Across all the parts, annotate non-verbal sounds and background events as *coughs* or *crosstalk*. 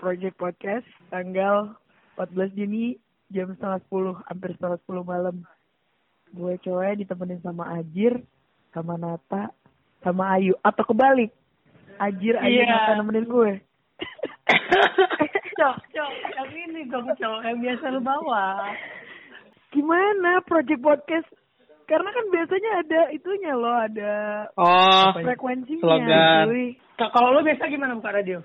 Project Podcast tanggal 14 Juni jam setengah sepuluh, hampir setengah sepuluh malam. Gue cowok ditemenin sama Ajir, sama Nata, sama Ayu. Atau kebalik, Ajir, Ayu, Iya. Nata nemenin gue. *laughs* cok, cok, yang ini dong cok, yang biasa lu bawa. Gimana Project Podcast? Karena kan biasanya ada itunya loh, ada Oh, frekuensinya. slogan. Kalau lu biasa gimana buka radio?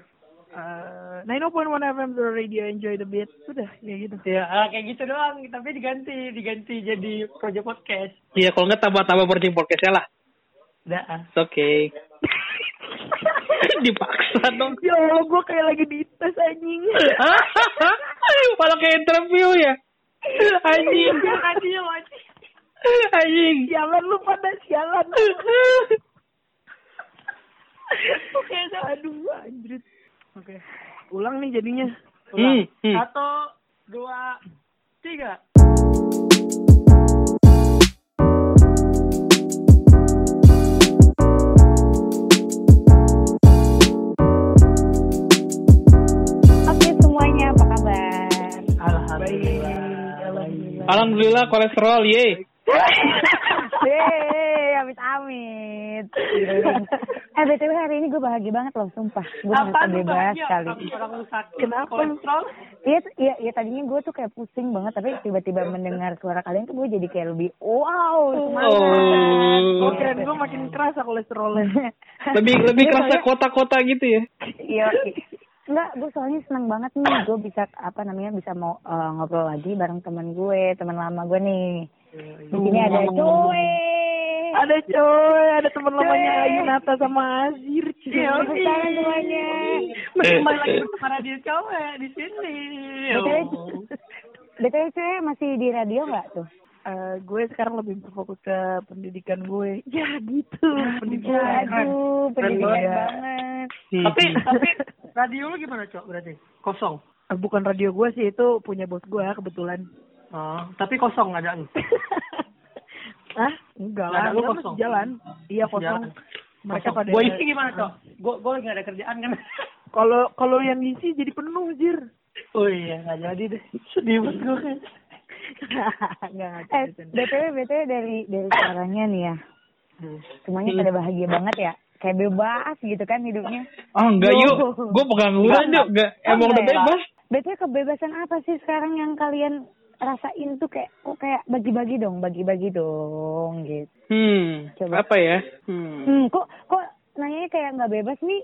Uh, 90.1 FM the radio enjoy the beat sudah ya gitu Ya, ah, kayak gitu doang, tapi diganti, diganti jadi project podcast. iya kalau nggak tambah-tambah Project Podcastnya lah. Dah. ah. It's okay. *laughs* Dipaksa dong. ya Allah gue kayak lagi di tes anjing Malah kayak interview ya. Anjing. Radio aja. Anjing. sialan lu pada sialan *laughs* Oke, aduh anjrit Oke. ulang nih jadinya Hmm, hmm. Satu, dua, tiga. Oke semuanya apa kabar? Alhamdulillah. alhamdulillah Alhamdulillah kolesterol, ye. *laughs* Yeay, amit amit. Eh btw hari ini gue bahagia banget loh, sumpah. Gue Apa merasa bebas bahagia? sekali. Kenapa? Kolesterol? Iya, iya, iya tadinya gue tuh kayak pusing banget, tapi tiba-tiba mendengar suara kalian tuh gue jadi kayak lebih wow, semangat. Oh. oh keren gue makin kerasa kolesterolnya *laughs* Lebih lebih Iya, kerasa soalnya- kota-kota gitu ya. Iya. Enggak, gue soalnya seneng banget nih, *coughs* gue bisa apa namanya bisa mau eh, ngobrol lagi bareng teman gue, teman lama gue nih. Di sini ada Joy. Ada coy ada teman lamanya Coy. Ayu Nata sama Azir cuy Iya, tangan semuanya. Kembali lagi bersama radio cowok di sini. Oh. BTW cuy masih di radio nggak tuh? Eh, gue sekarang lebih berfokus ke pendidikan gue ya gitu *laughs* pendidikan Aduh, pendidikan banget. banget. Hmm. Tapi tapi radio lu gimana cok berarti? Kosong. Eh, bukan radio gue sih itu punya bos gue kebetulan Oh, tapi kosong nggak ada lu. *laughs* ah enggak lah lu kosong. masih jalan iya Masih kosong jalan. mereka Kosong. pada Gua isi gimana cok? Gue gue lagi nggak ada kerjaan kan. *laughs* kalau kalau yang isi jadi penuh jir Oh iya nggak jadi deh. Sedih banget gue kan. *laughs* Enggak, Eh, BTW, BTW dari dari suaranya nih ya, semuanya pada bahagia banget ya. Kayak bebas gitu kan hidupnya. Oh enggak Yo. yuk. Gue pengangguran yuk. Enggak. Emang udah bebas. BTW kebebasan apa sih sekarang yang kalian rasain tuh kayak kok kayak bagi-bagi dong, bagi-bagi dong gitu. Hmm. Coba. Apa ya? Hmm. Hmm, kok kok nanya kayak nggak bebas nih?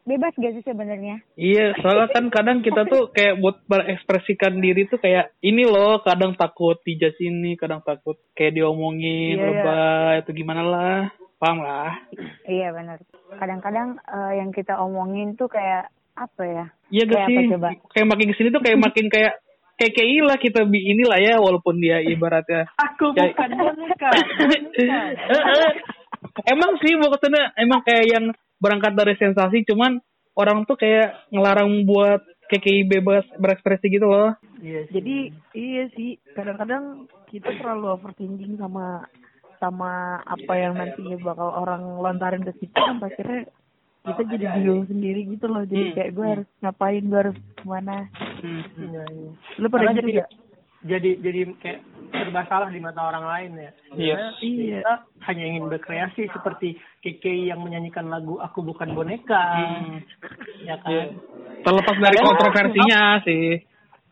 Bebas gak sih sebenarnya? Iya, soalnya kan kadang kita tuh kayak buat berekspresikan diri tuh kayak ini loh, kadang takut dijudge ini, kadang takut kayak diomongin, Iya, iya. lebay, itu gimana lah. Paham lah. Iya benar. Kadang-kadang eh, yang kita omongin tuh kayak apa ya? Iya gak Kayak sih? apa coba? Kayak makin ke sini tuh kayak makin kayak kayak lah kita bi inilah ya walaupun dia ibaratnya *laughs* *laughs* Aku bukan boneka. *laughs* Emang sih maksudnya emang kayak yang berangkat dari sensasi cuman orang tuh kayak ngelarang buat KKI bebas berekspresi gitu loh. Iya. sih. jadi iya sih kadang-kadang kita terlalu overthinking sama sama apa yang nantinya bakal orang lontarin ke kita kan akhirnya kita jadi bingung sendiri gitu loh jadi Hmm. kayak gue harus ngapain gue harus ke mana Iya, iya. lu pada Karena gitu jadi gak? jadi jadi kayak serba salah di mata orang lain ya. Iya. Iya. Kita hanya ingin berkreasi seperti KK yang menyanyikan lagu Aku Bukan Boneka. Hmm. Ya kan. Iya. Terlepas dari kontroversinya sih.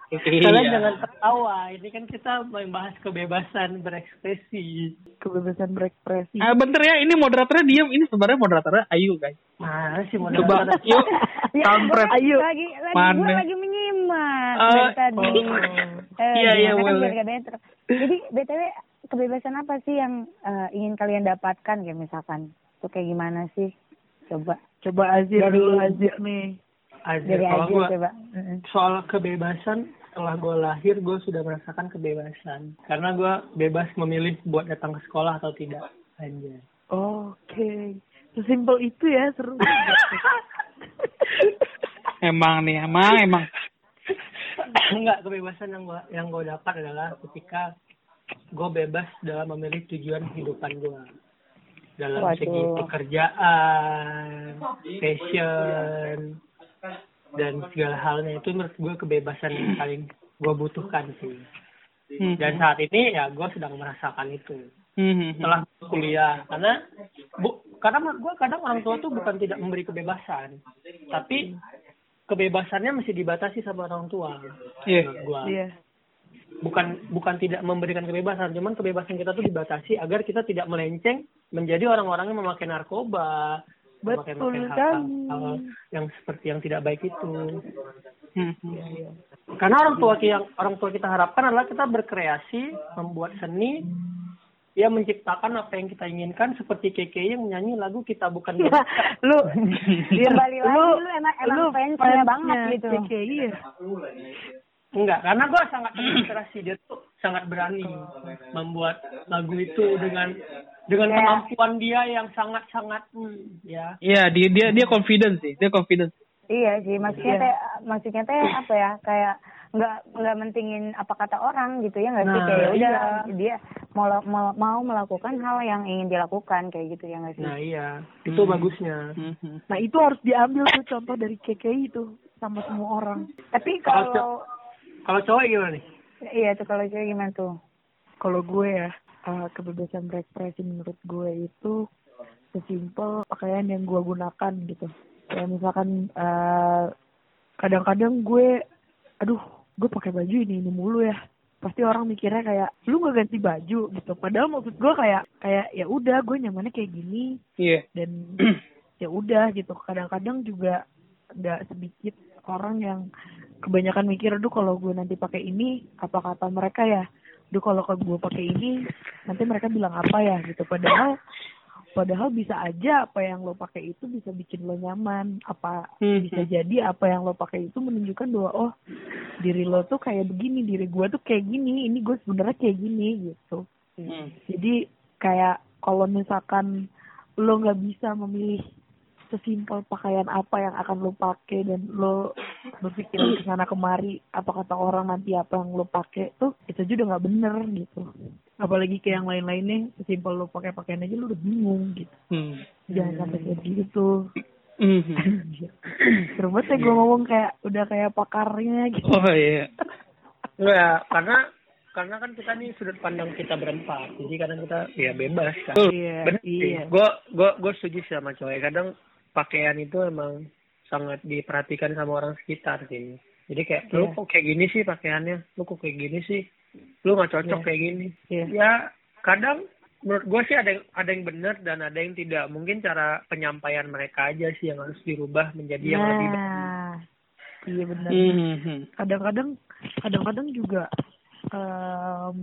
KKI Kalian ya. jangan tertawa. Ini kan kita membahas kebebasan berekspresi. kebebasan berekspresi Ah, bentar ya, ini moderatornya diam. Ini sebenarnya moderatornya Ayu, guys. Mana sih mau Coba, *laughs* yuk. Ya, Kampret. Ayo. Lagi lagi Mana? gue lagi menyimak Ah, dari tadi. oh. Eh, Iya, iya, kan boleh. Jadi BTW kebebasan apa sih yang eh, ingin kalian dapatkan kayak misalkan? Itu kayak gimana sih? Coba coba Azir dulu Azir nih Azir, kalau. Mm-mm. soal kebebasan setelah gue lahir gue sudah merasakan kebebasan. Karena gue bebas memilih buat datang ke sekolah atau tidak. Aja oke. Sesimpel itu ya seru. *laughs* Emang nih, emang, emang. enggak kebebasan yang gue yang gue dapat adalah ketika gue bebas dalam memilih tujuan kehidupan gue dalam Waduh. segi pekerjaan passion dan segala halnya itu menurut gue kebebasan yang paling gue butuhkan sih Hmm. dan saat ini ya gue sedang merasakan itu Hmm. setelah kuliah karena bu karena menurut gue kadang orang tua tuh bukan tidak memberi kebebasan tapi kebebasannya mesti dibatasi sama orang tua Iya. menurut gua Iya. bukan bukan tidak memberikan kebebasan cuman kebebasan kita tuh dibatasi agar kita tidak melenceng menjadi orang-orang yang memakai narkoba Betul sekali. hal-hal yang seperti yang tidak baik itu Hmm. karena orang tua yang orang tua kita harapkan adalah kita berkreasi membuat seni ya menciptakan apa yang kita inginkan seperti KKI yang menyanyi lagu kita bukan *laughs* Ya, lu kembali lagi lu, lu emang emang lu fansnya banget gitu. KKI ya? Enggak, karena gue sangat terinspirasi dia tuh sangat berani membuat lagu itu dengan dengan Ya. kemampuan dia yang sangat-sangat hmm, ya. Iya, dia dia dia confident sih. Dia confident. Iya sih, maksudnya Iya. teh maksudnya teh apa ya kayak nggak nggak mentingin apa kata orang gitu ya nggak sih Nah, kayak udah iya. dia mau mau mau melakukan hal yang ingin dilakukan kayak gitu ya nggak sih? Nah iya, itu Hmm. bagusnya. Hmm. Nah itu harus diambil tuh contoh dari KKI itu sama semua orang. Tapi Kalau kalau Kalau cowok gimana nih? Iya tuh kalau cewek gimana tuh? Kalau gue ya eh, kebebasan berekspresi menurut gue itu sesimpel pakaian yang gue gunakan gitu. Kayak misalkan eh, kadang-kadang gue, aduh, gue pakai baju ini ini mulu ya. Pasti orang mikirnya kayak lu nggak ganti baju gitu. Padahal maksud gue kayak kayak ya udah gue nyamannya kayak gini Iya. dan *clears throat* ya udah gitu kadang-kadang juga nggak sedikit orang yang kebanyakan mikir aduh kalau gue nanti pakai ini apa kata mereka ya? Aduh kalau gue pakai ini nanti mereka bilang apa ya? Gitu. Padahal padahal bisa aja apa yang lo pakai itu bisa bikin lo nyaman. Apa Hmm. bisa jadi apa yang lo pakai itu menunjukkan bahwa oh diri lo tuh kayak begini diri gue tuh kayak gini ini gue sebenarnya kayak gini gitu. Hmm. jadi kayak kalau misalkan lo nggak bisa memilih sesimpel pakaian apa yang akan lo pakai dan lo berpikir ke sana kemari apa kata orang nanti apa yang lo pakai tuh itu udah nggak bener gitu apalagi kayak yang lain-lainnya sesimpel lo pakai pakaian aja lo udah bingung gitu Hmm. jangan sampai kayak gitu Hmm. *laughs* Seru banget ya gue ngomong kayak udah kayak pakarnya gitu Oh iya. Enggak, karena karena kan kita nih sudut pandang kita berempat. Jadi kadang kita ya bebas kan. iya Bener iya Gue gue gue setuju sama cowok. Kadang pakaian itu emang sangat diperhatikan sama orang sekitar sih. Jadi kayak lu Iya. kok kayak gini sih pakaiannya, lu kok kayak gini sih, lu nggak cocok Iya. kayak gini. Iya. Ya kadang menurut gue sih ada yang ada yang benar dan ada yang tidak. Mungkin cara penyampaian mereka aja sih yang harus dirubah menjadi yang lebih baik. nah iya benar Hmm. kadang-kadang kadang-kadang juga em,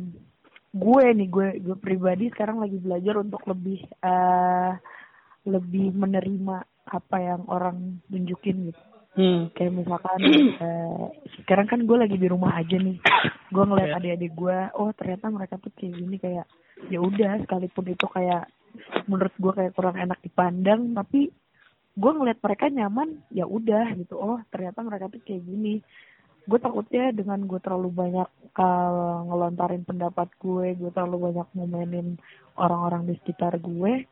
gue nih gue gue pribadi sekarang lagi belajar untuk lebih eh lebih menerima apa yang orang tunjukin gitu Hmm. kayak misalkan *clears throat* eh, sekarang kan gue lagi di rumah aja nih gue ngeliat Iya. adik-adik gue oh ternyata mereka tuh kayak gini kayak ya udah sekalipun itu kayak menurut gue kayak kurang enak dipandang tapi gue ngeliat mereka nyaman ya udah gitu oh ternyata mereka tuh kayak gini gue takutnya dengan gue terlalu banyak uh, ngelontarin pendapat gue gue terlalu banyak ngomenin orang-orang di sekitar gue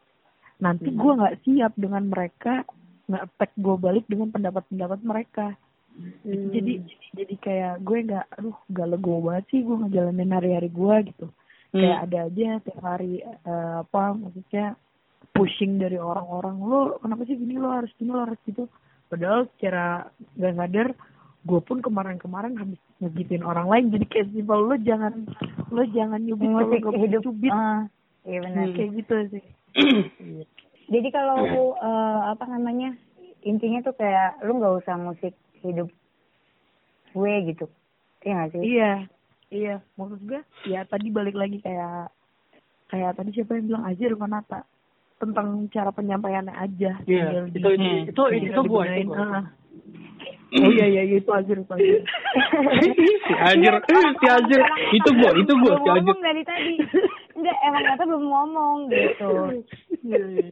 nanti gue nggak siap dengan mereka nggak attack gue balik dengan pendapat-pendapat mereka. Jadi jadi kayak gue nggak aduh gak legowo banget sih gue ngejalanin hari-hari gue gitu. Kayak Hmm. ada aja tiap hari eh, apa maksudnya pushing dari orang-orang lo kenapa sih gini? Lo harus gini lo harus gitu. Padahal secara gak sadar gue pun kemarin-kemarin habis ngegituin orang lain. Jadi kayak simpel lo jangan lo jangan nyubit kalau Musik nggak hidup. cubit Ah, iya benar. kayak gitu sih *clears throat* Jadi kalau eh, apa namanya intinya tuh kayak lu nggak usah musik hidup gue gitu, iya nggak sih? Iya, iya. Maksud gue, ya tadi balik lagi kayak kayak tadi siapa yang bilang aja Nata tentang cara penyampaiannya aja. Iya, Tinggal di- itu itu Hmm. itu itu, itu gua. ah. *clears throat* Oh iya iya iya, itu Azir itu Azir. *laughs* *laughs* si Ajir, si Ajir. Itu gua, itu gua, si Ajir. ngomong dari tadi. *laughs* Enggak, emang kata belum ngomong gitu. Iya, iya.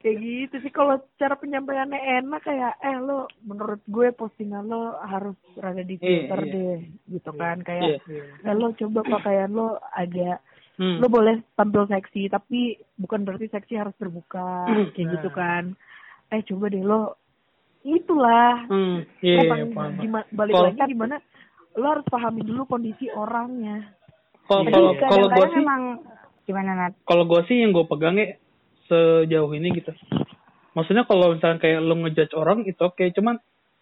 kayak gitu sih kalau cara penyampaiannya enak kayak eh lo menurut gue postingan lo harus rada di Iya, filter iya. deh gitu kan kayak Iya. eh lo coba pakaian lo agak Hmm. lo boleh tampil seksi tapi bukan berarti seksi harus terbuka kayak gitu kan eh coba deh lo itulah Hmm, iya, iya, Emang paham. gima- balik lagi gimana lo harus pahami dulu kondisi orangnya Kalau Iya, kalau iya. kalau gue sih, emang gimana Nat? kalau gue sih yang gue pegang ya sejauh ini gitu. Maksudnya kalau misalnya kayak lo ngejudge orang itu oke, cuman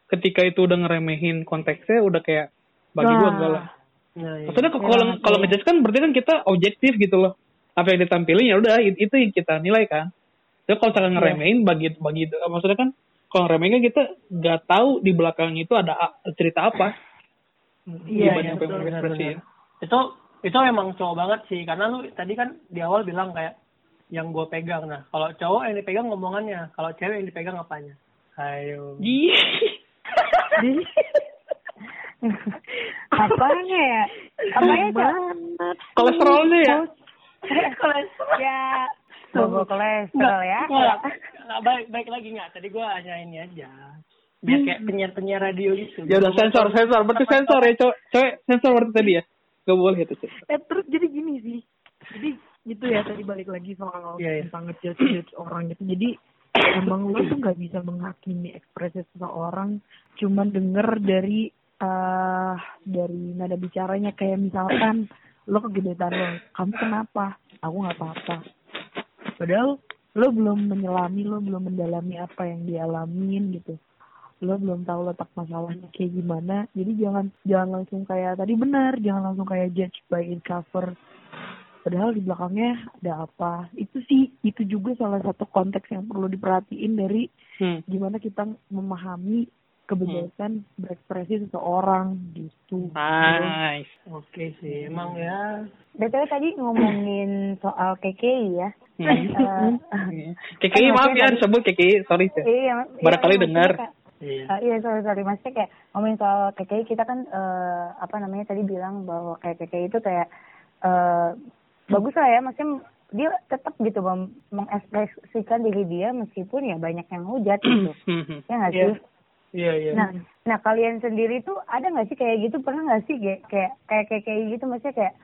ketika itu udah ngeremehin konteksnya udah kayak bagi gue enggak lah. Nah, iya. Maksudnya kalau kalau ngejudge kan berarti kan kita objektif gitu loh. Apa yang ditampilin ya udah it- itu yang kita nilai kan. Jadi kalau misalkan ngeremehin bagi bagi itu maksudnya kan kalau ngeremehin kan kita nggak tahu di belakang itu ada cerita apa. Iya, dibanding iya, betul, itu itu emang cowok banget sih karena lu tadi kan di awal bilang kayak yang gue pegang. Nah kalau cowok yang dipegang ngomongannya kalau cewek yang dipegang apanya? Ayo. Ih. *laughs* Apanya ya? Apanya Cak? Kolesterolnya ya. ya, logo kolesterol ya. Nggak, nggak, baik baik lagi nggak? Tadi gue hanya ini aja biar kayak penyiar penyiar radio gitu. Ya udah sensor sensor. Berarti sensor ya cowok. Cewek sensor berarti tadi ya. Gak boleh itu. Cewek. eh terus jadi gini sih. Jadi gitu ya tadi balik lagi soal Iya, iya. tentang ngejudge judge orang gitu. Jadi emang lo tuh nggak bisa menghakimi ekspresi seseorang cuman denger dari eh dari nada bicaranya. Kayak misalkan lo kegedean lo kamu kenapa? Aku nggak apa-apa. Padahal lo belum menyelami lo belum mendalami apa yang dialamin gitu lo belum tahu letak masalahnya kayak gimana jadi jangan jangan langsung kayak tadi benar jangan langsung kayak judge by its cover padahal di belakangnya ada apa itu sih itu juga salah satu konteks yang perlu diperhatiin dari Hmm. gimana kita memahami kebebasan berekspresi seseorang gitu Nice. oke sih emang ya BTW tadi ngomongin soal KKI ya. Hmm. Eh, KKI maaf ya disebut KKI sorry ya. iya, Barangkali iya, dengar. Iya eh, iya sorry sorry maksudnya kayak ngomongin soal KKI kita kan eh, apa namanya tadi bilang bahwa kayak KKI itu kayak eh, bagus lah ya maksudnya dia tetap gitu mem- mengekspresikan diri dia meskipun ya banyak yang hujat gitu *clears throat* Hmm. ya nggak Iya. sih iya iya Nah, nah kalian sendiri tuh ada nggak sih kayak gitu? Pernah nggak sih kayak kayak kayak kayak, kayak gitu? Maksudnya kayak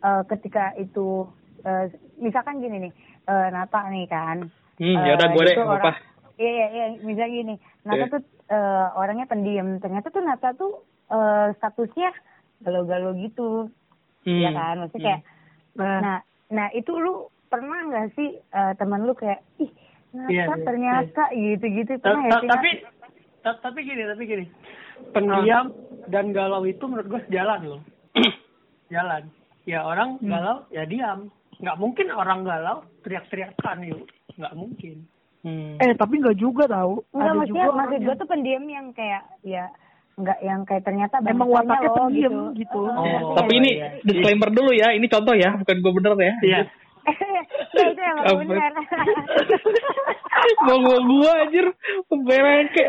eh, ketika itu eh, misalkan gini nih, eh, Nata nih kan. Hmm, eh, ya udah gue deh, Iya iya iya, misalnya gini, Nata Iya. tuh eh, orangnya pendiam. Ternyata tuh Nata tuh eh, statusnya galau-galau gitu, Hmm. ya kan? Maksudnya kayak, nah. nah, nah itu lu pernah nggak sih eh, teman lu kayak, ih Nata Iya, iya, ternyata gitu-gitu. Ta- pernah sih? tapi ta- tapi gini tapi gini. Pendiam dan galau itu menurut gue sejalan loh. *clears throat* Jalan. Ya orang galau ya diam. Nggak mungkin orang galau teriak-teriakan yuk. Nggak mungkin Hmm. eh tapi nggak juga tahu Enggak, ada maksudnya juga maksud gue yang tuh pendiam yang kayak ya enggak yang kayak ternyata emang wataknya pendiam gitu. gitu, Oh. Tapi ini iya. disclaimer dulu ya, ini contoh ya, bukan gue bener ya. iya *laughs* ya itu emang Apa? benar. *laughs* Mau gua gua anjir, berengke.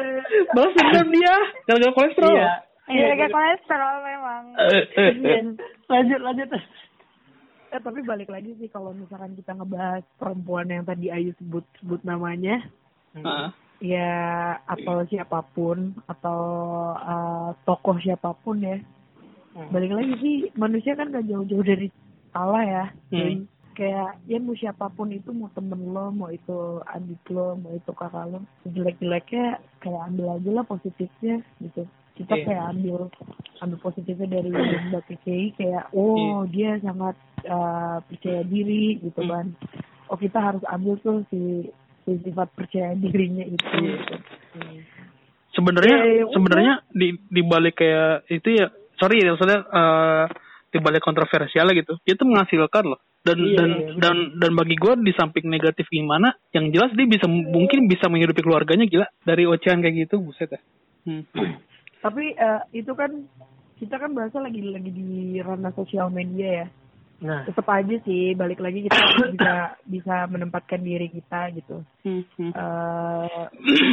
Balas dendam dia, gara-gara kolesterol. iya Iya kayak kolesterol memang. Eh, eh, eh. lanjut lanjut Eh tapi balik lagi sih kalau misalkan kita ngebahas perempuan yang tadi Ayu sebut sebut namanya, Ah. ya atau siapa pun atau eh, tokoh siapa pun ya, Hmm. balik lagi sih manusia kan gak jauh-jauh dari salah ya. Hmm. Jadi, kayak ya mau siapa pun itu mau temen lo, mau itu adik lo, mau itu kakak lo, jelek-jeleknya kayak ambil aja lah positifnya gitu. Kita Iya. kayak ambil ambil positifnya dari Mbak KKI kayak oh dia sangat eh, percaya diri gitu Hmm. kan. Oh kita harus ambil tuh si, si sifat percaya dirinya itu. Gitu. Sebenarnya Ya, ya udah. sebenarnya di di balik kayak itu ya, sorry ya maksudnya eh, di balik kontroversialnya gitu, dia tuh menghasilkan loh. Dan Iya, dan iya, benar. dan dan bagi gue di samping negatif gimana, yang jelas dia bisa mungkin bisa menghidupi keluarganya gila dari ocehan kayak gitu, buset ya. Hmm. Tapi eh, itu kan kita kan bahasa lagi lagi di ranah sosial media ya. nah Tetap aja sih balik lagi kita bisa bisa menempatkan diri kita gitu. Eh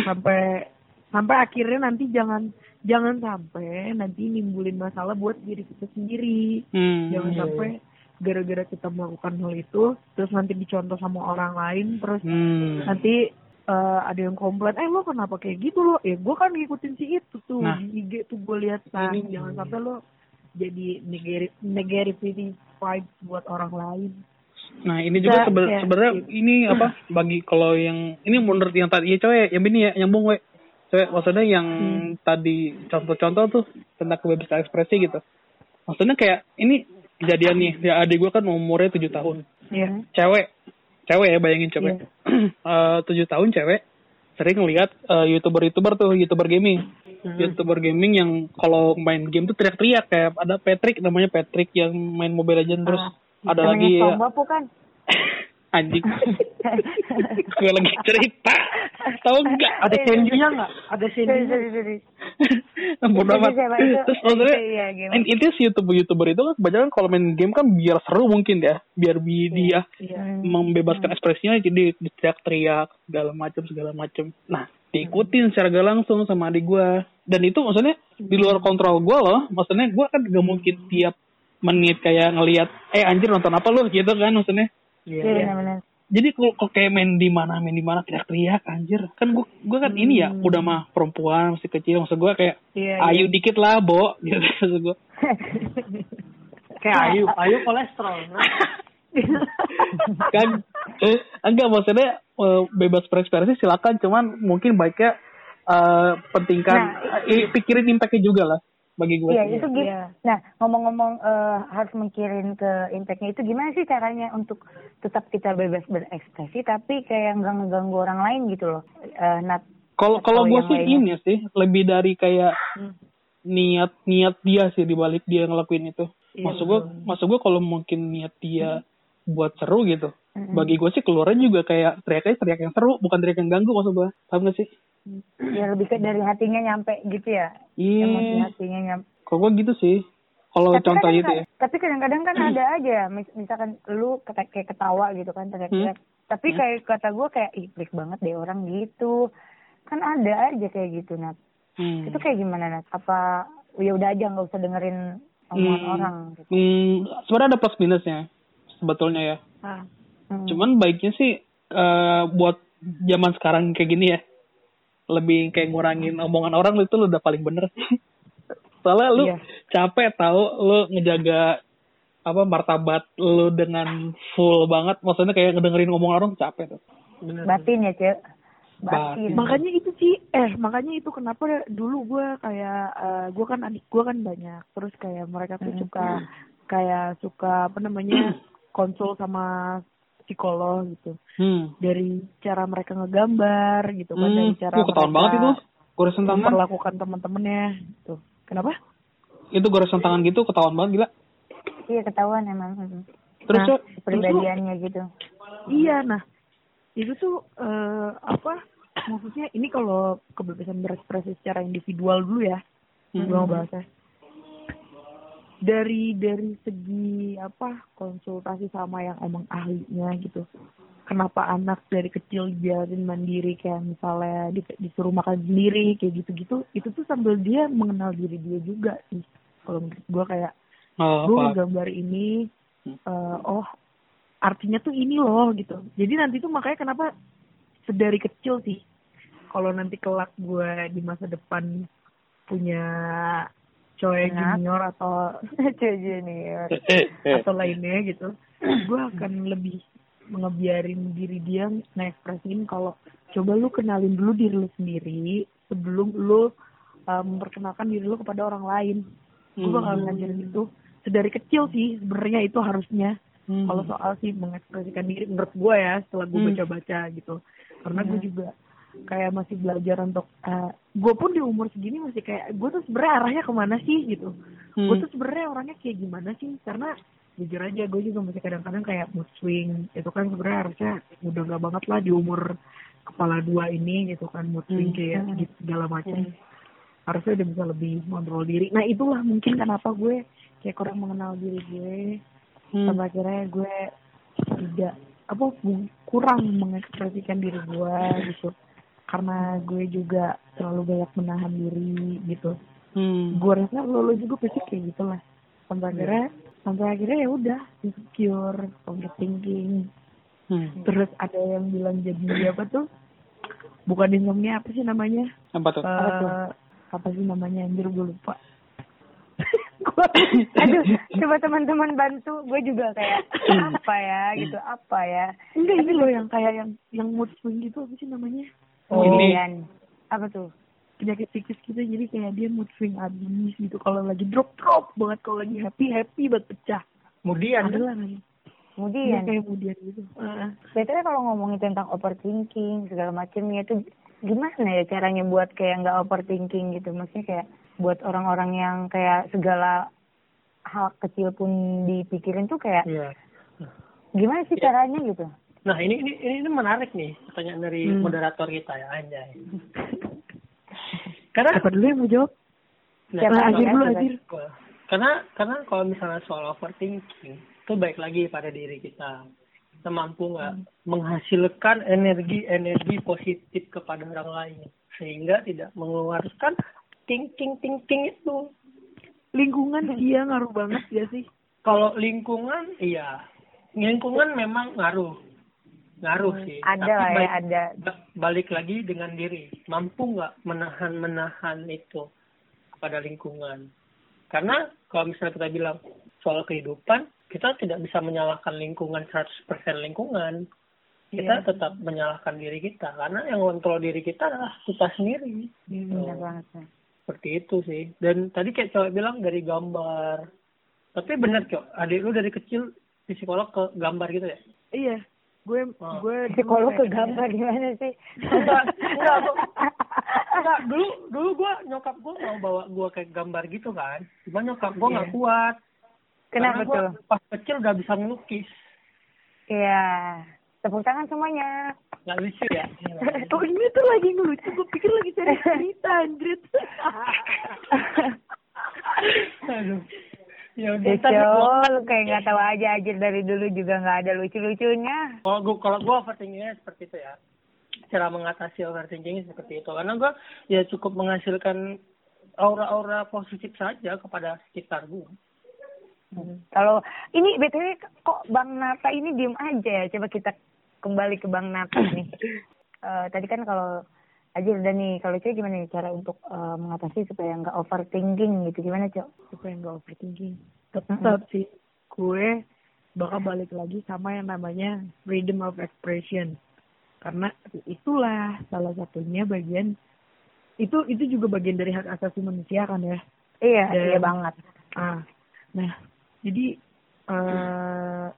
sampai sampai akhirnya nanti jangan jangan sampai nanti nimbulin masalah buat diri kita sendiri. Hmm. Jangan sampai gara-gara kita melakukan hal itu terus nanti dicontoh sama orang lain terus Hmm. nanti eh, ada yang komplain, eh lo kenapa kayak gitu lo? Eh gue kan ngikutin si itu tuh Nah. di IG tuh gue lihat nah, Ini- jangan sampai lo jadi negativity vibes buat orang lain. Nah ini juga seben- ya. sebenarnya ini apa *clears throat* bagi kalau yang ini menurut yang tadi ya cewek yang ini ya nyambung we So, maksudnya yang Hmm. tadi contoh-contoh tuh tentang kebebasan ekspresi gitu. Maksudnya kayak ini kejadian nih, ya adik gue kan umurnya tujuh tahun. Iya. Cewek, cewek ya bayangin cewek. *clears throat* Eh, Tujuh tahun cewek sering ngeliat eh, youtuber-youtuber tuh, youtuber gaming. Youtuber gaming yang kalau main game tuh teriak-teriak kayak ada Patrick namanya Patrick yang main Mobile Legends terus ada Temennya lagi ya, bukan? *laughs* anjing. Gue lagi cerita. Tahu enggak Ada senjunya nggak? Ada Sorry, senjunya. bodo Itu amat terus maksudnya iya, itu si youtuber youtuber itu kan kebanyakan kalau main game kan biar seru mungkin ya. Biar bi dia Iya. Hmm. membebaskan ekspresinya jadi teriak-teriak segala macam segala macam nah diikutin secara gak langsung sama adik gue dan itu maksudnya di luar kontrol gue loh. Maksudnya gue kan gak mungkin tiap menit kayak ngelihat eh anjir nonton apa lu? gitu kan maksudnya Iya. Iya, iya. benar-benar. jadi kalau kalau kayak main di mana main di mana teriak-teriak anjir kan gue gue kan ini ya udah mah perempuan masih kecil maksud gue kayak Iya, ayu dikit lah bo *laughs* gitu maksud gue *laughs* Kayak Ayu, Ayu kolesterol. *laughs* kan eh, enggak maksudnya eh, bebas berekspresi silakan cuman mungkin baiknya eh, pentingkan Nah, eh, pikirin impactnya juga lah bagi gue Iya, sih. itu gitu. Iya. Nah, ngomong-ngomong eh, harus mikirin ke impactnya itu gimana sih caranya untuk tetap kita bebas berekspresi tapi kayak nggak ngeganggu orang lain gitu loh. Eh, Nat, kalau kalau gue sih lainnya. ini sih lebih dari kayak Hmm. niat niat dia sih dibalik dia ngelakuin itu Iya, maksud gue betul. maksud gue kalau mungkin niat dia buat seru gitu Mm-mm. bagi gue sih keluarnya juga kayak teriaknya teriak yang seru bukan teriak yang ganggu maksud gue paham gak sih ya lebih ke dari hatinya nyampe gitu ya. Emosi iya hatinya nyampe. kalau gue gitu sih kalau contoh itu ya Tapi kadang-kadang kan ada aja, mis- misalkan lu kata- kayak ketawa gitu kan, teriak-teriak. Tapi Hmm. kayak kata gue kayak, ih pelik banget deh orang gitu. Kan ada aja kayak gitu, Nat. Hmm. Itu kayak gimana, Nat? Apa ya udah aja nggak usah dengerin omongan Hmm. orang gitu. Hmm, sebenarnya ada plus minusnya sebetulnya ya. Ah, Hmm. Cuman baiknya sih eh, buat zaman sekarang kayak gini ya, lebih kayak ngurangin omongan orang itu lu udah paling bener. *laughs* Soalnya lu Iya. capek tahu lu ngejaga apa martabat lu dengan full banget, maksudnya kayak ngedengerin omongan orang capek tuh. Bener. Batin ya, Cek. Batin. Batin. makanya itu sih eh makanya itu kenapa dulu gue kayak eh, gue kan adik gue kan banyak terus kayak mereka tuh suka kayak suka apa namanya *clears throat* konsul sama psikolog gitu Hmm. dari cara mereka ngegambar gitu kan Hmm. dari cara Uh, ketahuan banget itu. Goresan tangan. memperlakukan teman-temannya gitu kenapa Itu goresan tangan gitu ketahuan banget gila. Iya ketahuan emang. Terus Nah, Cok, Kepribadiannya gitu. Iya, nah itu tuh eh, apa? Maksudnya ini kalau kebebasan berekspresi secara individual dulu ya, Hmm. gue mau bahasnya. Dari dari segi apa konsultasi sama yang emang ahlinya gitu. Kenapa anak dari kecil biarin mandiri kayak misalnya di- disuruh makan sendiri kayak gitu-gitu, itu tuh sambil dia mengenal diri dia juga sih. Kalau menurut gue kayak oh, gue gambar ini eh, oh artinya tuh ini loh gitu jadi nanti tuh makanya kenapa sedari kecil sih kalau nanti kelak gue di masa depan punya cowok junior atau *laughs* Cek junior. *laughs* Atau lainnya gitu gue akan lebih ngebiarin diri dia ngekspresiin kalau coba lu kenalin dulu diri lu sendiri sebelum lu uh, memperkenalkan diri lu kepada orang lain gue bakal Hmm. ngajarin itu sedari kecil sih sebenarnya itu harusnya Hmm. kalau soal sih mengekspresikan diri menurut gue ya setelah gue Hmm. baca-baca gitu karena gue juga kayak masih belajar untuk gue pun di umur segini masih kayak gue tuh sebenarnya arahnya ke mana sih gitu Hmm. gue tuh sebenarnya orangnya kayak gimana sih karena jujur aja gue juga masih kadang-kadang kayak mood swing itu kan sebenarnya harusnya udah gak banget lah di umur kepala dua ini gitu kan mood swing Hmm. kayak Hmm. gitu segala macam Hmm. harusnya udah bisa lebih kontrol diri nah itulah mungkin kenapa gue kayak kurang mengenal diri gue Hmm. sampai akhirnya gue tidak apa kurang mengekspresikan diri gue gitu karena gue juga terlalu banyak menahan diri gitu Hmm. gue rasa lo, lo juga pasti kayak gitu lah sampai akhirnya sampai akhirnya ya udah insecure overthinking Hmm. terus ada yang bilang jadi *clears throat* apa tuh bukan insomnia apa sih namanya Apa tuh? Eh, apa sih namanya anjir gue lupa *laughs* Gua- Aduh, coba teman-teman bantu. Gue juga kayak *clears throat* apa ya gitu, apa ya. enggak ini loh yang kayak yang yang mood swing gitu apa sih namanya Oh, Ini. Yan. Apa tuh? penyakit psikis gitu jadi kayak dia mood swing abis gitu kalau lagi drop drop banget kalau lagi happy happy banget pecah kemudian ada lah nih Dia Kemudian, kayak kemudian gitu Heeh. Betulnya kalau ngomongin tentang overthinking segala macamnya itu gimana ya caranya buat kayak nggak overthinking gitu maksudnya kayak buat orang-orang yang kayak segala hal kecil pun dipikirin tuh kayak Iya. gimana sih Iya. caranya gitu Nah ini ini ini, menarik nih pertanyaan dari Hmm. moderator kita ya Anjay. *laughs* Karena siapa dulu yang mau jawab nah, Siapa Azir mau dulu? Azir karena karena kalau misalnya soal overthinking itu baik lagi pada diri kita. Kita mampu nggak menghasilkan energi-energi positif kepada orang lain sehingga tidak mengeluarkan ting ting ting ting itu. lingkungan dia ngaruh banget ya sih Kalau lingkungan iya. Lingkungan memang ngaruh. Ngaruh sih. ada Tapi lah ya baik- ada. ba- balik lagi dengan diri. Mampu nggak menahan menahan itu kepada lingkungan? Karena kalau misalnya kita bilang soal kehidupan kita tidak bisa menyalahkan lingkungan 100% lingkungan. Kita Iya. tetap menyalahkan diri kita karena yang kontrol diri kita adalah kita sendiri. Benar banget ya. seperti itu sih. Dan tadi kayak cewek bilang dari gambar. Tapi bener cok. Adik lu dari kecil psikolog ke gambar gitu ya? Iya gue Oh. gue psikolog ke gambar gimana sih? Enggak, enggak, gua- enggak, *laughs* dulu dulu gua nyokap gua mau bawa gua kayak gambar gitu kan. Cuma nyokap gua nggak Iya. kuat. Kenapa Karena gua tuh? pas kecil udah bisa ngelukis. Iya. Tepuk tangan semuanya. Nggak lucu ya? *laughs* Oh ini tuh lagi ngelucu, gue pikir lagi cari cerita anjir. *laughs* ya udah Col, lu kayak nggak tahu aja aja dari dulu juga nggak ada lucu-lucunya. kalau gua kalau gua overthinkingnya seperti itu ya cara mengatasi overthinking seperti itu karena gua ya cukup menghasilkan aura-aura positif saja kepada sekitar gua Kalau ini btw kok Bang Nata ini diem aja ya. Coba kita kembali ke Bang Nata nih. *clears throat* Eh, tadi kan kalau aja udah nih, kalau cewek gimana nih cara untuk eh, mengatasi supaya nggak overthinking gitu gimana cok? Supaya nggak overthinking. Tetap sih, gue bakal balik lagi sama yang namanya freedom of expression. Karena itulah salah satunya bagian itu itu juga bagian dari hak asasi manusia kan ya. Iya, Dan- iya banget. Ah, nah, jadi eh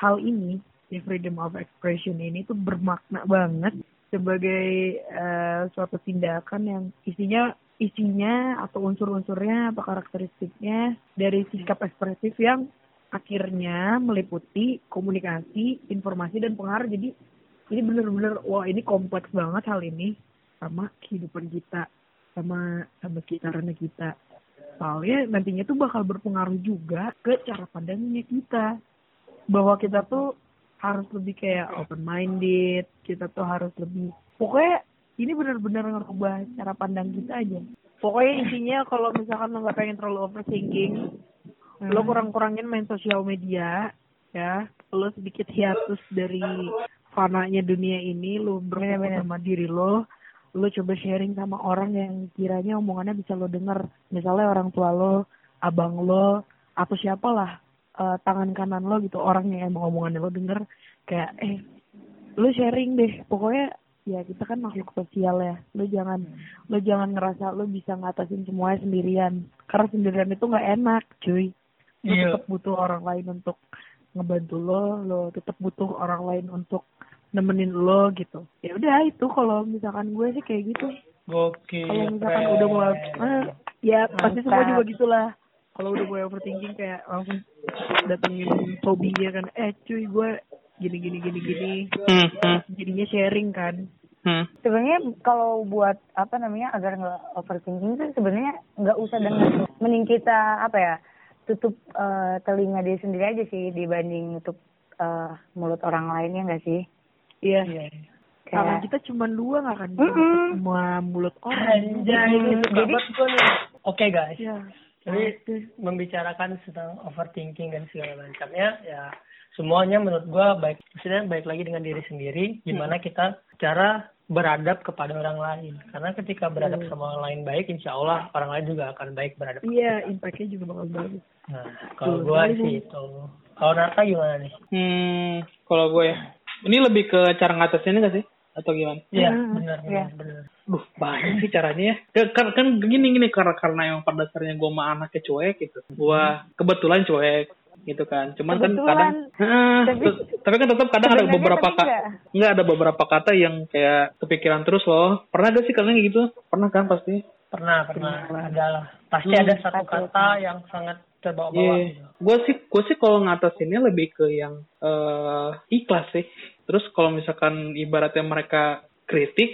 hal ini, di freedom of expression ini tuh bermakna banget sebagai eh, suatu tindakan yang isinya isinya atau unsur-unsurnya atau karakteristiknya dari sikap ekspresif yang akhirnya meliputi komunikasi, informasi dan pengaruh. Jadi ini bener-bener wah ini kompleks banget hal ini sama kehidupan kita sama sama sekitarnya kita soalnya nantinya tuh bakal berpengaruh juga ke cara pandangnya kita bahwa kita tuh harus lebih kayak open minded kita tuh harus lebih pokoknya ini benar-benar ngerubah cara pandang kita aja. Pokoknya intinya kalau misalkan lo nggak pengen terlalu overthinking lo kurang-kurangin main sosial media ya. Lo sedikit hiatus dari fananya dunia ini lo Bener-bener. sama diri lo lo coba sharing sama orang yang kiranya omongannya bisa lo denger. Misalnya orang tua lo abang lo atau siapalah eh, tangan kanan lo gitu orang yang emang omongannya lo denger kayak eh lo sharing deh. Pokoknya ya kita kan makhluk sosial ya. Lo jangan lo jangan ngerasa lo bisa ngatasin semuanya sendirian. Karena sendirian itu nggak enak cuy. Lo Iya. tetap butuh orang lain untuk ngebantu lo lo tetap butuh orang lain untuk nemenin lo gitu. Ya udah itu kalau misalkan gue sih kayak gitu. Gokil. kalau misalkan udah mau eh, ya pasti semua Mantap. juga gitulah kalau udah mulai overthinking kayak langsung datengin hobinya kan eh cuy gue gini gini gini gini Hmm, hmm, jadinya sharing kan hmm. Sebenarnya kalau buat apa namanya agar nggak overthinking itu sebenarnya nggak usah dengan mending kita apa ya tutup eh, telinga diri sendiri aja sih dibanding nutup eh, mulut orang lain ya nggak sih? iya Iya. tangan Kayak kita cuma dua nggak akan bisa Mm-mm. nutup semua mulut orang Anjay, ini suka Jadi-. Oke guys, ya jadi membicarakan tentang overthinking dan segala macamnya, ya semuanya menurut gua baik, maksudnya baik lagi dengan diri sendiri, gimana kita cara beradab kepada orang lain. Karena ketika beradab sama orang lain baik, insya Allah orang lain juga akan baik beradab. iya impactnya juga bakal bagus Nah, kalau sekali, sih itu. Kalau Nata gimana nih? Hmm, kalau gue ya, ini lebih ke cara ngatasinnya nggak sih? Atau gimana? Iya, Hmm, benar, iya. benar, benar. Duh, banyak sih caranya ya. Ya, Kan, kan gini gini karena karena yang pada dasarnya gue mah anaknya cuek gitu. Gue kebetulan cuek gitu kan. Cuman kan Kebetulan. kadang Hah, Tapi- tapi kan tetap kadang ada beberapa kata enggak. nggak ada beberapa kata yang kayak kepikiran terus loh. Pernah gak sih kalian kayak gitu? Pernah kan pasti? Pernah, pernah. Ada lah. Pasti Hmm. ada satu kata yang sangat terbawa-bawa. Iya. gitu. Gue sih gue sih kalau ngatasinnya lebih ke yang eh ikhlas sih. Terus kalau misalkan ibaratnya mereka kritik,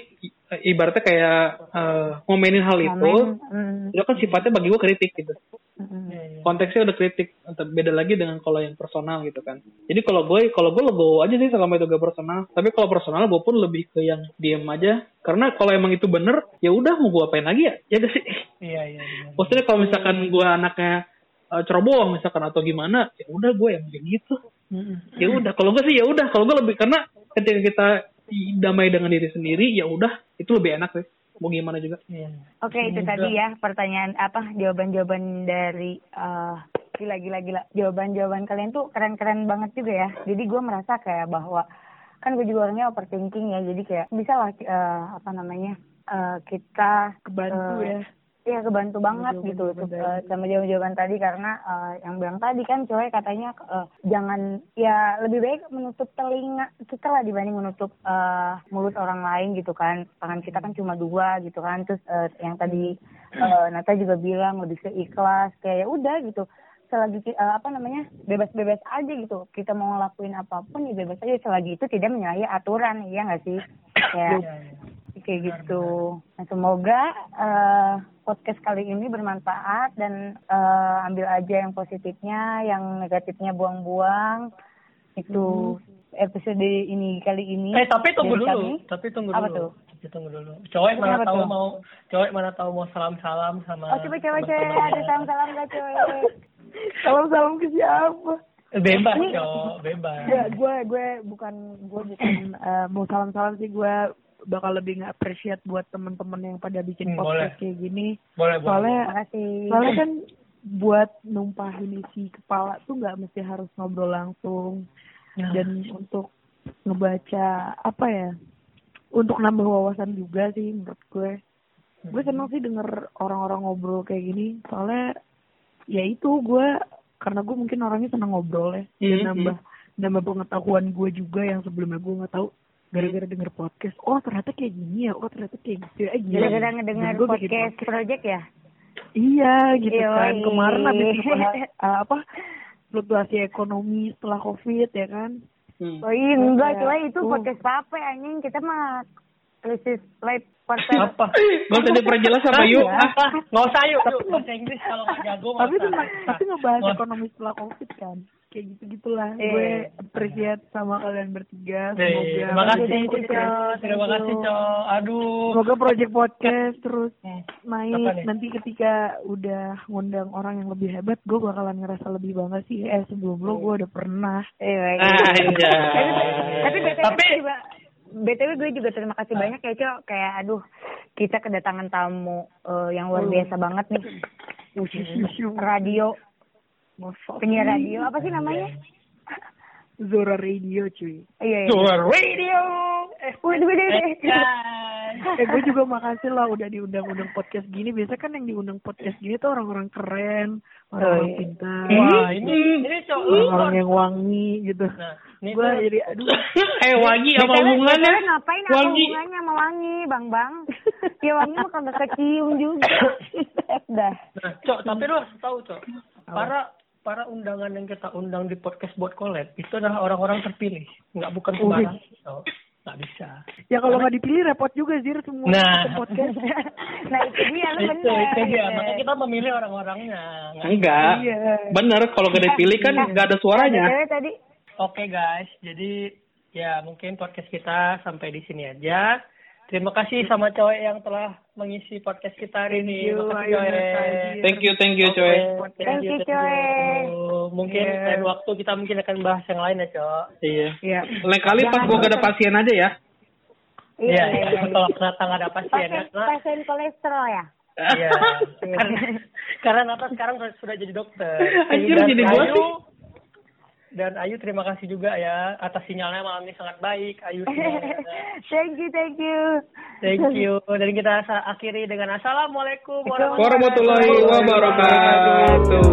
ibaratnya kayak eh, ngomenin hal itu, Momen, mm, itu kan sifatnya bagi gue kritik gitu. mm. Konteksnya udah kritik, Entah- beda lagi dengan kalau yang personal gitu kan. Jadi kalau gue kalau gue legowo aja sih selama itu gak personal. Tapi kalau personal gue pun lebih ke yang diem aja. Karena kalau emang itu bener, ya udah mau gue apain lagi ya? Ya gak sih? Iya, iya. iya. Maksudnya kalau misalkan gue anaknya eh, ceroboh misalkan atau gimana, ya udah gue yang kayak gitu. Mm-mm. Ya udah, kalau gue sih ya udah, kalau gue lebih karena ketika kita damai dengan diri sendiri, ya udah itu lebih enak sih. Mau gimana juga. Iya. Oke itu Semoga- tadi ya pertanyaan apa jawaban-jawaban dari eh gila gila gila jawaban-jawaban kalian tuh keren-keren banget juga ya. Jadi gue merasa kayak bahwa kan gue juga orangnya overthinking ya. Jadi kayak bisa lah eh, apa namanya eh, kita Kebantu eh, ya. Iya kebantu banget jawaban- gitu jawaban eh, sama jawaban-jawaban tadi karena eh, yang bilang tadi kan cowok katanya eh, jangan ya lebih baik menutup telinga kita lah dibanding menutup mulut orang lain gitu kan. Tangan kita kan cuma dua gitu kan. Terus yang tadi Nata juga bilang lebih ke ikhlas kayak ya udah gitu. Selagi apa namanya bebas-bebas aja gitu. Kita mau ngelakuin apa pun ya bebas aja. Selagi itu tidak menyalahi aturan ya nggak sih? Ya Iya, iya. kayak gitu. Nah, semoga eh, podcast kali ini bermanfaat dan eh, ambil aja yang positifnya, yang negatifnya buang-buang. Itu episode ini kali ini. Eh tapi tunggu dulu, kami. tapi tunggu Apa dulu. tuh? Tapi tunggu dulu. Cowok mana tahu tuh? mau cowok mana tahu mau salam-salam sama Oh coba coba coba ada salam-salam gak coba? *laughs* Salam-salam ke siapa? Bebas, cowok, bebas. Ya, gue gue bukan gue bukan eh, mau salam-salam sih gue bakal lebih nggak appreciate buat temen-temen yang pada bikin Hmm, podcast boleh. kayak gini. Boleh, boleh. Soalnya Makasih. soalnya kan buat numpahin isi kepala tuh nggak mesti harus ngobrol langsung Nah, dan untuk ngebaca apa ya untuk nambah wawasan juga sih menurut gue gue seneng sih denger orang-orang ngobrol kayak gini soalnya ya itu gue karena gue mungkin orangnya seneng ngobrol ya dan Mhm. nambah nambah pengetahuan gue juga yang sebelumnya gue nggak tahu gara-gara denger podcast oh ternyata kayak gini ya oh ternyata kayak gitu ya eh. Gara-gara ngedengar bikin podcast project ya? Iya gitu kan. Yoi. Kemarin habis *laughs* ngebahas, uh, apa fluktuasi ekonomi setelah covid ya kan. Hmm. Oh iya enggak, coba itu uh. podcast apa anjing? Kita mah krisis life quarter. apa? Gak usah diperjelas apa yuk. Ah, Apa? Nggak usah yuk, yuk. Bahasa Inggris kalau nggak jago. Tapi tapi ngebahas ekonomi setelah covid kan. Kayak gitu gitulah. Iya. Gue appreciate sama kalian bertiga. Eh, Semoga Terima kasih, Thank you, Cok. Terima kasih. Cok. Aduh. Semoga project podcast terus Hmm. naik nanti ketika udah ngundang orang yang lebih hebat gue bakalan ngerasa lebih bangga sih eh sebelum lo gue udah pernah Iya, baik. Anjay. Tapi BTW Tapi- BTW gue juga terima kasih banyak ya Cok kayak aduh kita kedatangan tamu eh, yang luar biasa banget nih *laughs* radio penyiar radio apa sih namanya Zora Radio cuy iya iya Suara radio. Eh, Waduh, waduh, waduh. guys. eh *laughs* gue juga makasih lah udah diundang-undang podcast gini biasa kan yang diundang podcast gini tuh orang-orang keren orang-orang Oh, iya. pintar Wah, ini ini Cok. orang-orang yang wangi gitu Nah, gue jadi aduh *laughs* eh wangi apa BTW, hubungannya? Ngapain apa Wangi. hubungannya sama wangi bang bang ya wangi mah kagak kecium juga *laughs* dah Nah, Cok, tapi lu harus tahu, Cok. Para para undangan yang kita undang di podcast buat collab itu adalah orang-orang terpilih, nggak bukan sembarang. Cok. Nggak bisa. ya kalau nggak dipilih repot juga sih semua Nah. podcast *laughs* nah itu dia lu Itu, itu dia. Makanya kita memilih orang-orangnya. Nggak- Enggak. iya Bener, kalau gak dipilih kan nggak ada suaranya. Tadi Oke guys, jadi ya mungkin podcast kita sampai di sini aja. Terima kasih sama cowok yang telah mengisi podcast kita hari ini. Thank you, Makasih Ayu cowok. Thank you, thank you, coy. Thank you, coy. Mungkin Yeah. lain waktu kita mungkin akan bahas yang lain ya, Cok. Iya. Iya. Lain kali pas gua gak ada pasien aja ya. Iya, iya. Kalau ternyata nggak ada pasien ya. pasien pasien kolesterol ya Iya. *laughs* karena, karena Nata sekarang sudah jadi dokter. Anjir, jadi gua sih. Dan Ayu terima kasih juga ya atas sinyalnya malam ini sangat baik. Ayu *laughs* thank you, thank you. Thank you. Dan kita akhiri dengan assalamualaikum Warahmatullahi wabarakatuh.